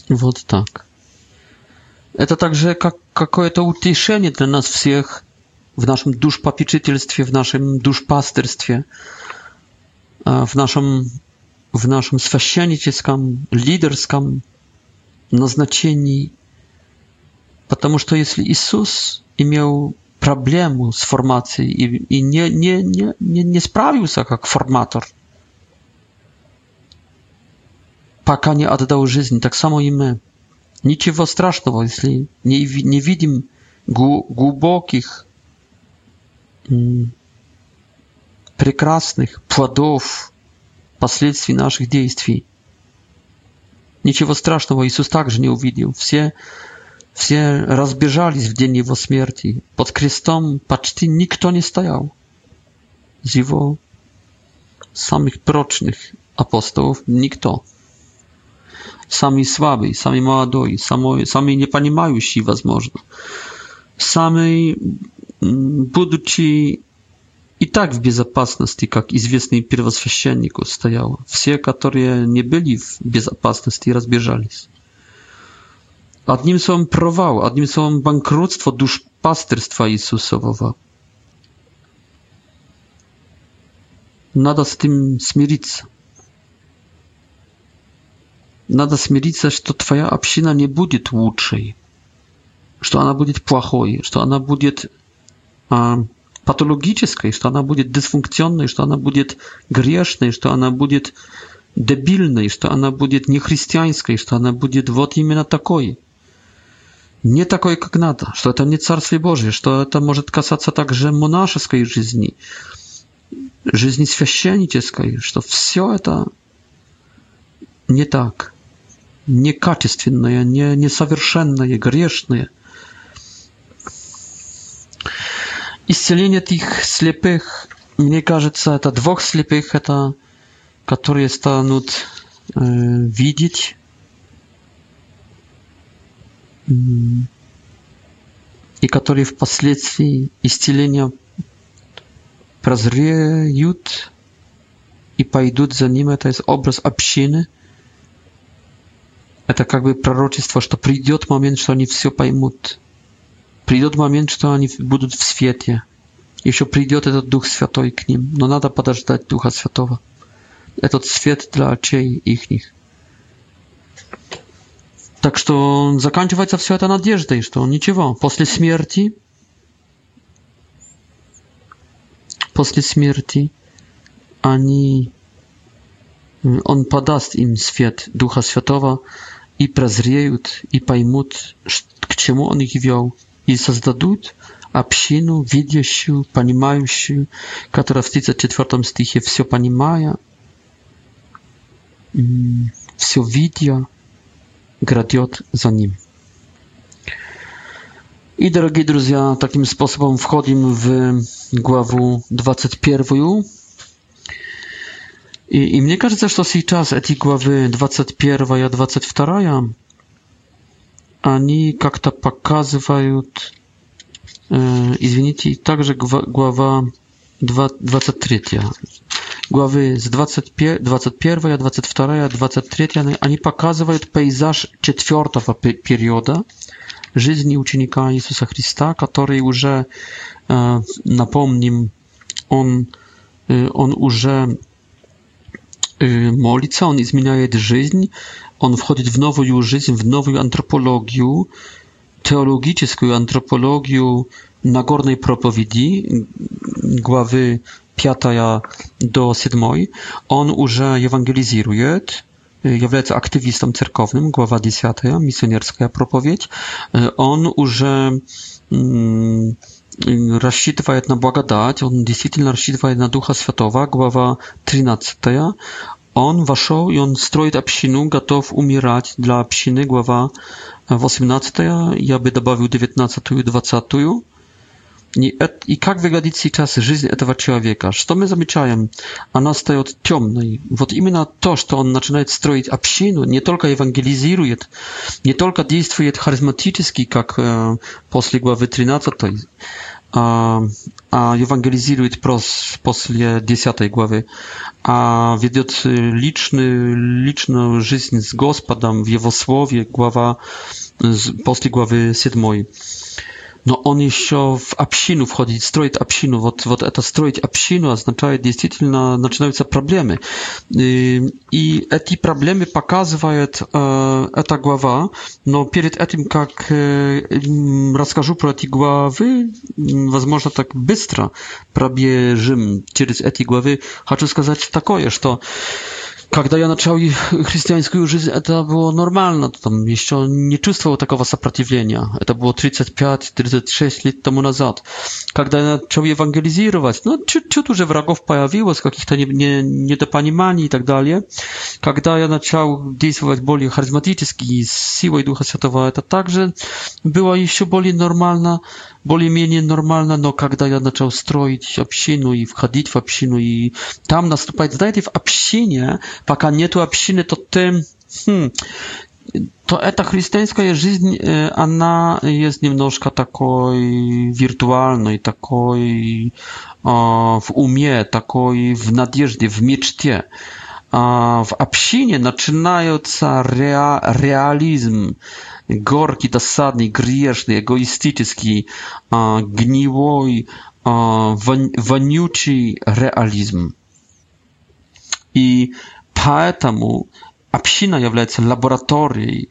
Вот так. Это также как какое-то утешение для нас всех в нашем душпопечительстве, в нашем душпастырстве, в нашем, в нашем священническом, лидерском назначении. Потому что если Иисус имел проблему с формацией и, и не, не, не, не, не справился как форматор, пока не отдал жизнь, так само и мы. Ничего страшного, если не, не видим глубоких, прекрасных плодов, последствий наших действий. Ничего страшного Иисус также не увидел. Все, все разбежались в день Его смерти. Под крестом почти никто не стоял. Из Его самых прочных апостолов никто. Сами слабые, сами молодой, самой, сами не понимающие, возможно. Сами, будучи и так в безопасности, как известный первосвященнику стояло. Все, которые не были в безопасности, разбежались. Одним словом провал, одним словом банкротство душ пастырства Иисусового. Надо с этим смириться надо смириться, что твоя община не будет лучшей, что она будет плохой, что она будет э, патологической, что она будет дисфункционной, что она будет грешной, что она будет дебильной, что она будет нехристианской, что она будет вот именно такой. Не такой, как надо, что это не Царствие Божие, что это может касаться также монашеской жизни, жизни священнической, что все это не так. Некачественное, не, несовершенное, грешное. Исцеление этих слепых, мне кажется, это двух слепых, это которые станут э, видеть и которые впоследствии исцеления прозреют и пойдут за ним. Это образ общины. Это как бы пророчество, что придет момент, что они все поймут. Придет момент, что они будут в свете. Еще придет этот Дух Святой к ним. Но надо подождать Духа Святого. Этот свет для очей ихних. Так что заканчивается все это надеждой, что ничего, после смерти, после смерти они, он подаст им свет Духа Святого, и прозреют, и поймут, к чему он их вел, и создадут общину, видящую, понимающую, которая в 34 стихе все понимая, все видя, грядет за ним. I drodzy друзья, takim sposobem wchodzimy w głowę 21, И, и мне кажется, что сейчас эти главы 21 и 22, они как-то показывают, э, извините, также глава 2, 23. Главы с 21, 21, 22, 23, они показывают пейзаж четвертого периода жизни ученика Иисуса Христа, который уже, э, напомним, он, э, он уже молится, он изменяет жизнь, он входит в новую жизнь, в новую антропологию, teologiczną antropologię Nagornej Propowiedzi, głowy 5 do 7. On już ewangelizuje, является активистом церковным, глава 10, миссионерская проповедь. Он уже рассчитывает на благодать, он действительно рассчитывает на Духа Святого, глава 13. Он вошел и он строит общину, готов умирать для общины, глава 18. Я бы добавил 19 и 20. И, это, и как выглядит сейчас жизнь этого человека? Что мы замечаем? Она стает темной. Вот именно то, что он начинает строить общину, не только евангелизирует, не только действует харизматически, как э, после главы 13, а, а евангелизирует прос, после 10 главы, а ведет личную, личную жизнь с Господом в Его Слове, глава, после главы 7 но он еще в общину входит, строит общину. Вот, вот это строить общину означает действительно начинаются проблемы. И, и эти проблемы показывает э, эта глава, но перед этим, как э, расскажу про эти главы, возможно, так быстро пробежим через эти главы, хочу сказать такое, что э, когда я начал христианскую жизнь, это было нормально, там еще не чувствовал такого сопротивления. Это было 35-36 лет тому назад. Когда я начал евангелизировать, ну, чуть-чуть уже врагов появилось, каких-то не, не, недопониманий и так далее. Когда я начал действовать более харизматически и с силой Духа Святого, это также было еще более нормально, более-менее нормально, но когда я начал строить общину и входить в общину, и там наступает, знаете, в общине пока нету общины, то ты... Хм, то эта христианская жизнь, она есть немножко такой виртуальной, такой э, в уме, такой в надежде, в мечте. А в общине начинается реа реализм, горький, досадный, грешный, эгоистический, э, гнилой, э, вонючий реализм. И э, Поэтому община является лабораторией,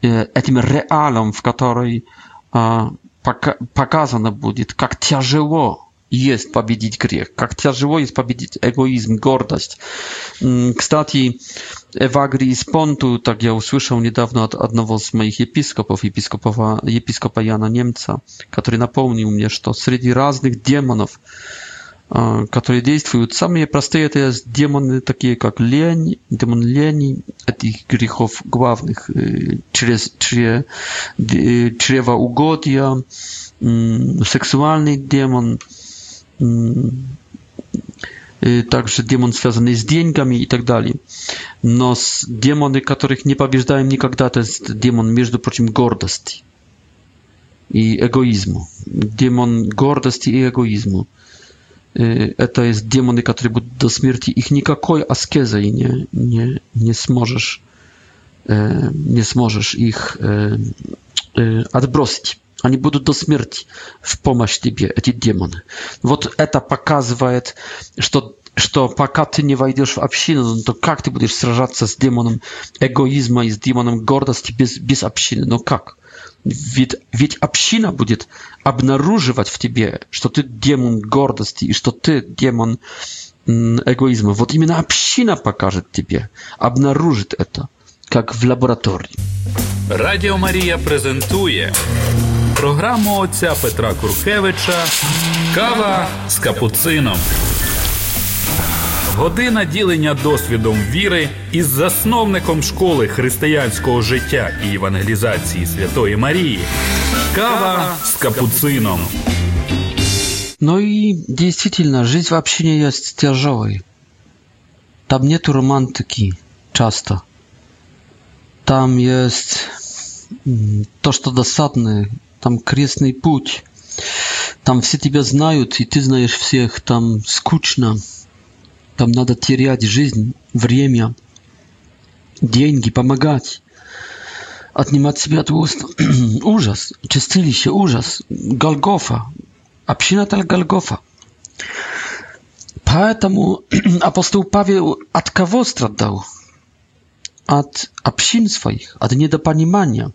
этим реалом, в которой показано будет, как тяжело есть победить грех, как тяжело есть победить эгоизм, гордость. Кстати, Эвагрий из Понту, так я услышал недавно от одного из моих епископов, епископа, епископа Яна Немца, который напомнил мне, что среди разных демонов, которые действуют. Самые простые это демоны, такие как лень, демон лени, этих грехов главных, через чре, чревоугодия, сексуальный демон, также демон, связанный с деньгами и так далее. Но демоны, которых не побеждаем никогда, то есть демон, между прочим, гордости и эгоизму. Демон гордости и эгоизму это есть демоны, которые будут до смерти. Их никакой аскезой не, не, не сможешь не сможешь их отбросить. Они будут до смерти в помощь тебе, эти демоны. Вот это показывает, что, что пока ты не войдешь в общину, то как ты будешь сражаться с демоном эгоизма и с демоном гордости без, без общины? Ну как? Ведь, ведь община будет обнаруживать в тебе, что ты демон гордости и что ты демон эгоизма. Вот именно община покажет тебе, обнаружит это, как в лаборатории.
Радіо Марія презентує програму отця Петра Куркевича Кава з капуцином. Година ділення досвідом віри із засновником школи християнського життя і евангелізації Святої Марії. Кава с капуцином.
Ну и действительно, жизнь в общине есть тяжелой. Там нету романтики часто. Там есть то, что досадное. Там крестный путь. Там все тебя знают, и ты знаешь всех. Там скучно. Там надо терять жизнь, время, деньги, помогать. Отнимать себя от уст. ужас, чистилище, ужас. Голгофа. Община это Голгофа. Поэтому апостол Павел от кого страдал? От общин своих, от недопонимания.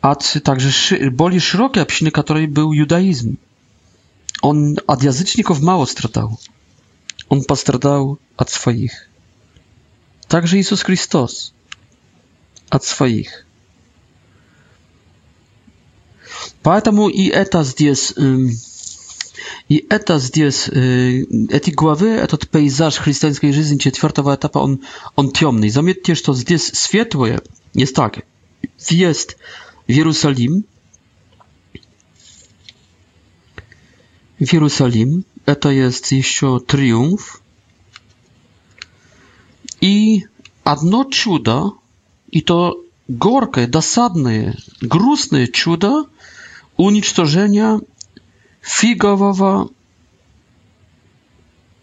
От также более широкой общины, которой был юдаизм. Он от язычников мало страдал. Он пострадал от своих. Также Иисус Христос от своих. Поэтому и это здесь, и это здесь, эти главы, этот пейзаж христианской жизни четвертого этапа, он, он темный. Заметьте, что здесь светлое, есть так, въезд в Иерусалим, в Иерусалим, Это есть еще триумф. И одно чудо, и то горькое, досадное, грустное чудо уничтожения фигового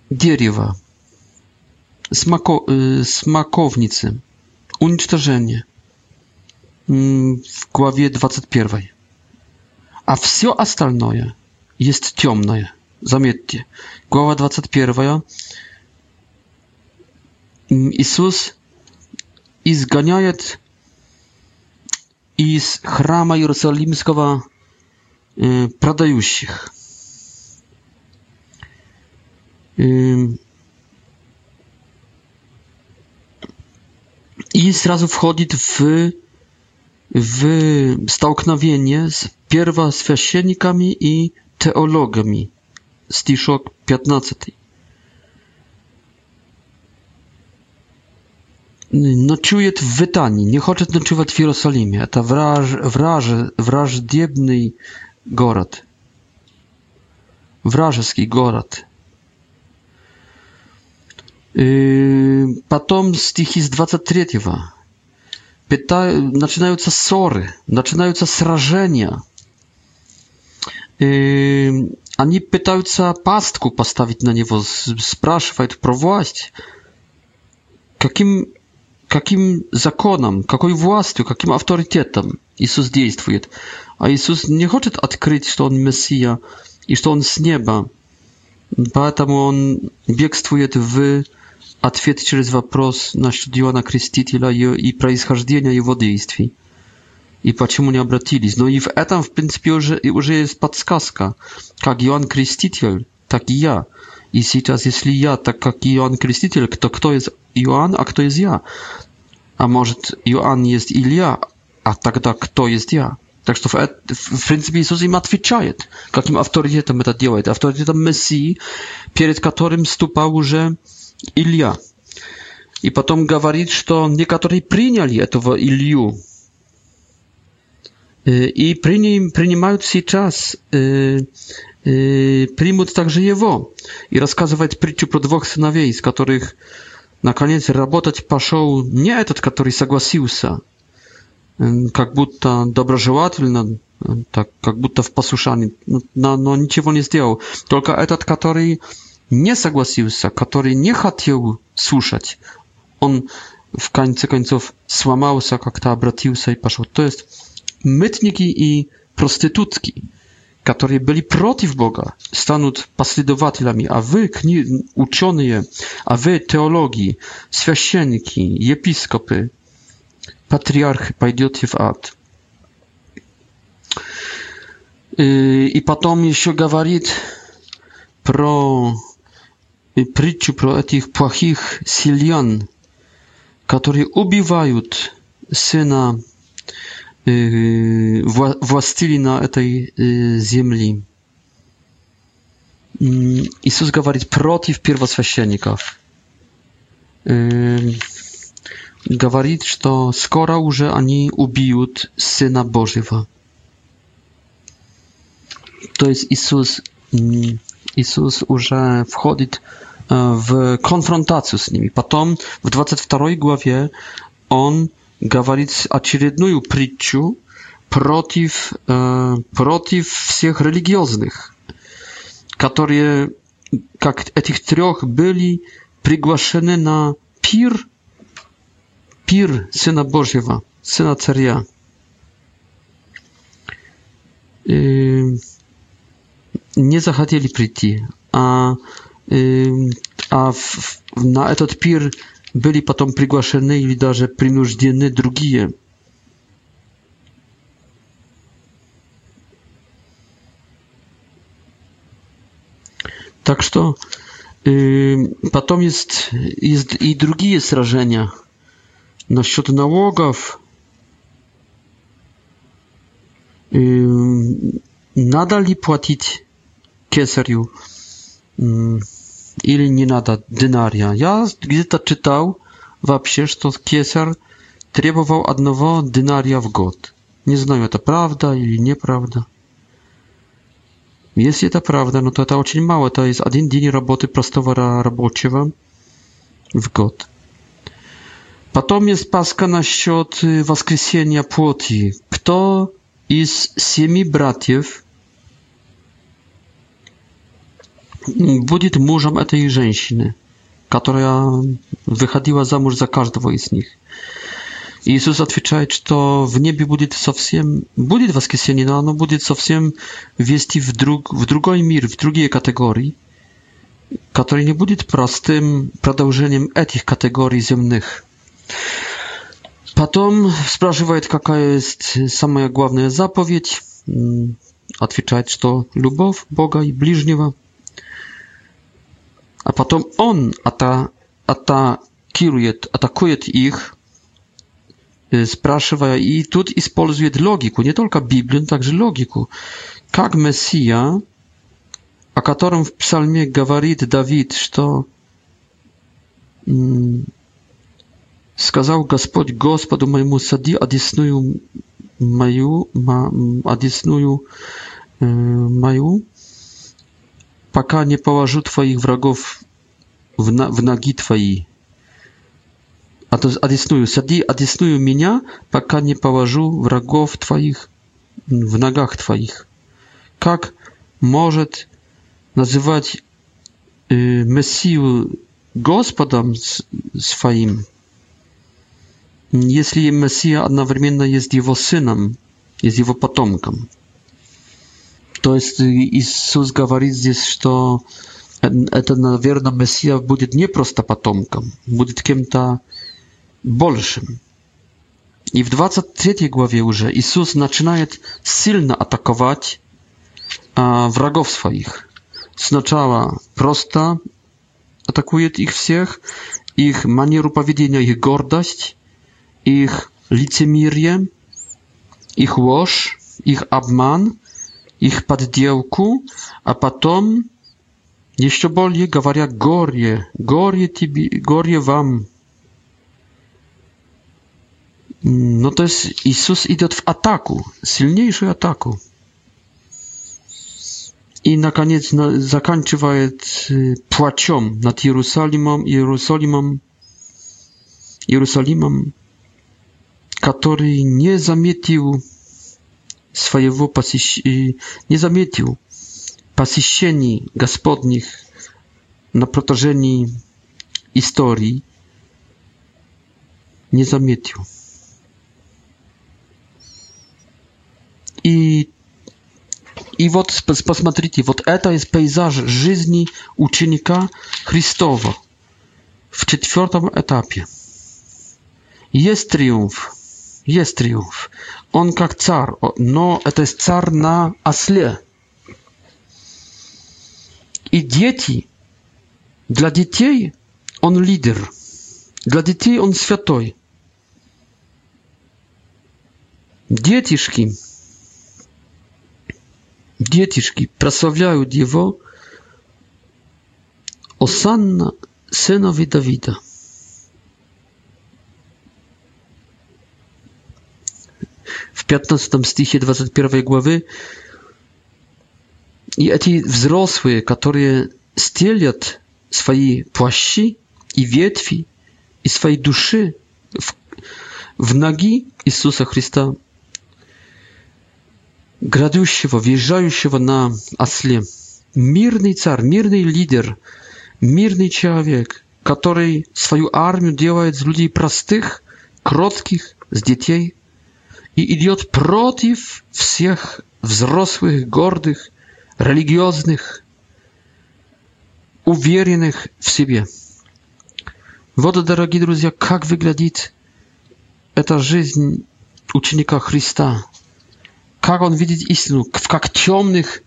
дерева, смоко, э, смоковницы, уничтожение в главе 21. А все остальное есть темное – Заметьте, глава 21. Иисус изгоняет из храма Иерусалимского продающих. И сразу входит в, в столкновение с первосвященниками и теологами стишок 15. Ночует в Витании, не хочет ночевать в Иерусалиме. Это враж, враж, враждебный город. Вражеский город. Потом стихи с 23. -го. Питаю, начинаются ссоры, начинаются сражения. И Они пытаются пастку поставить на него, спрашивают про власть. Каким, каким законом, какой властью, каким авторитетом Иисус действует? А Иисус не хочет открыть, что Он Мессия и что Он с неба. Поэтому Он бегствует в ответ через вопрос насчет Иоанна Крестителя и происхождения его действий и почему не обратились. Но и в этом, в принципе, уже, уже есть подсказка. Как Иоанн Креститель, так и я. И сейчас, если я так, как Иоанн Креститель, то кто из Иоанн, а кто из я? А может, Иоанн есть Илья, а тогда кто есть я? Так что, в принципе, Иисус им отвечает, каким авторитетом это делает. Авторитетом Мессии, перед которым ступал уже Илья. И потом говорит, что некоторые приняли этого Илью, и приним, принимают сейчас, примут также его. И рассказывает притчу про двух сыновей, из которых наконец работать пошел не этот, который согласился, как будто доброжелательно, так, как будто в послушании, но, но ничего не сделал. Только этот, который не согласился, который не хотел слушать, он в конце концов сломался, как-то обратился и пошел. То есть mytniki i prostytutki, które byli przeciw Boga, stanąć pasydowatelami, a wy, uczonie, a wy, teologi, świeczenki, episkopy, patriarchy, pójdziecie w ad. I potem jeszcze mówi pro przyczu pro tych płachich silion, którzy ubijają syna властили на этой земли. Иисус говорит против первосвященников. Говорит, что скоро уже они убьют Сына Божьего. То есть Иисус, Иисус уже входит в конфронтацию с ними. Потом в 22 главе он говорит очередную притчу против, э, против всех религиозных, которые, как этих трех, были приглашены на пир, пир Сына Божьего, Сына Царя. И не захотели прийти, а, э, а в, на этот пир byli potem przygłaszeni i nawet przymuszeni drugie. Tak że y, potem jest, jest i drugie srażenia na счёт nałogów. Y, nadal i płacić kesariu. Mm или не надо динария. Я где-то читал вообще, что кесарь требовал одного динария в год. Не знаю, это правда или неправда. Если это правда, ну то это очень мало. Это есть один день работы простого рабочего в год. Потом есть паска насчет воскресения плоти. Кто из семи братьев будет мужем этой женщины, которая выходила замуж за каждого из них. Иисус отвечает, что в небе будет совсем, будет воскресенье, но оно будет совсем вести в, друг, в другой мир, в другие категории, который не будет простым продолжением этих категорий земных. Потом спрашивает, какая есть самая главная заповедь. Отвечает, что любовь Бога и ближнего – а потом он ата, атакирует, атакует их, спрашивая, и тут использует логику, не только Библию, но также логику. Как Мессия, о котором в псалме говорит Давид, что сказал Господь Господу моему, сади одесную мою, одесную мою, пока не положу твоих врагов в, на, в ноги твои. Одесную, сади одесную меня, пока не положу врагов твоих в ногах твоих. Как может называть э, Мессию Господом своим, если Мессия одновременно есть его сыном, есть его потомком? то есть Иисус говорит здесь, что это, наверное, Мессия будет не просто потомком, будет кем-то большим. И в 23 главе уже Иисус начинает сильно атаковать а, врагов своих. Сначала просто атакует их всех, их манеру поведения, их гордость, их лицемерие, их ложь, их обман – подделку, а потом еще более говоря горе, горе тебе, горе вам. No to jest Jezus idzie w ataku, silniejszy ataku. I na koniec na, заканчивает y, płacią nad Jerusalimem, Jerusalimem, Jerusalimem, który nie zamietił своего посещ... не заметил посещений Господних на протяжении истории, не заметил. И, и вот посмотрите, вот это из пейзаж жизни ученика Христова в четвертом этапе. Есть триумф. Есть триумф. Он как царь, но это царь на осле. И дети, для детей он лидер, для детей он святой. Детишки, детишки прославляют его Осанна, сынови Давида. 15 stichie 21 głowy. I eti wzrosły, które stylat swoje płaści i wietwi i swojej duszy w, w nogi Jezusa Chrysta gradującego, wjeżdżającego na asle. Mirny car, mirny lider, mirny człowiek, który swoją armię działa z ludzi prostych, krótkich, z dzieci, i idiot protiv wszystkich wzrosłych, gordych, religioznych, uwierzonych w siebie. Wodo, drogi drodzy, jak wygląda ta życie ucznika Chrysta? Jak on widzi istnę? W jak ciemnych,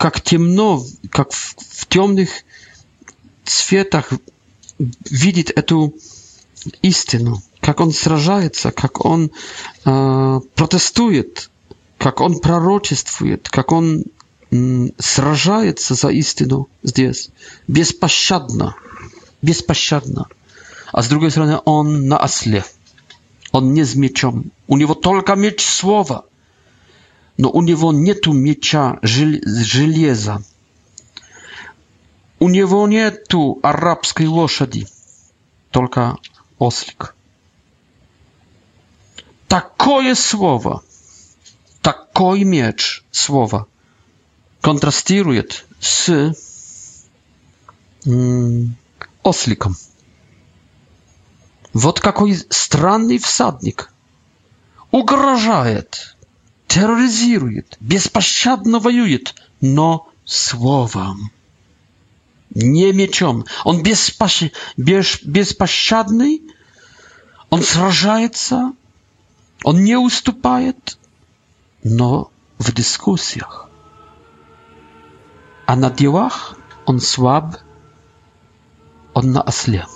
jak ciemno, jak w ciemnych światach widzi tę istnę? Как он сражается, как он э, протестует как он пророчествует, как он сражается за истину здесь, беспощадно, беспощадно. А с другой стороны, он на осле, он не с мечом, у него только меч слова, но у него нету меча железа, у него нету арабской лошади, только ослик. Такое слово, такой меч слова контрастирует с осликом. Вот какой странный всадник. Угрожает, терроризирует, беспощадно воюет, но словом. Не мечом. Он беспощ... беш... беспощадный, он сражается Он не уступает, но в дискуссиях. А на делах он слаб, он на осле.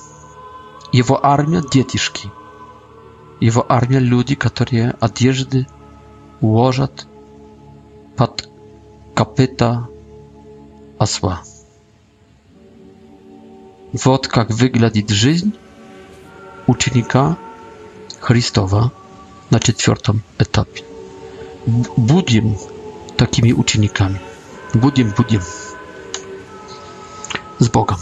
Его армия – детишки. Его армия – люди, которые одежды уложат под копыта осла. Вот как выглядит жизнь ученика Христова – na четвертом этапе. Будем такими учениками. Будем, будем. С Богом.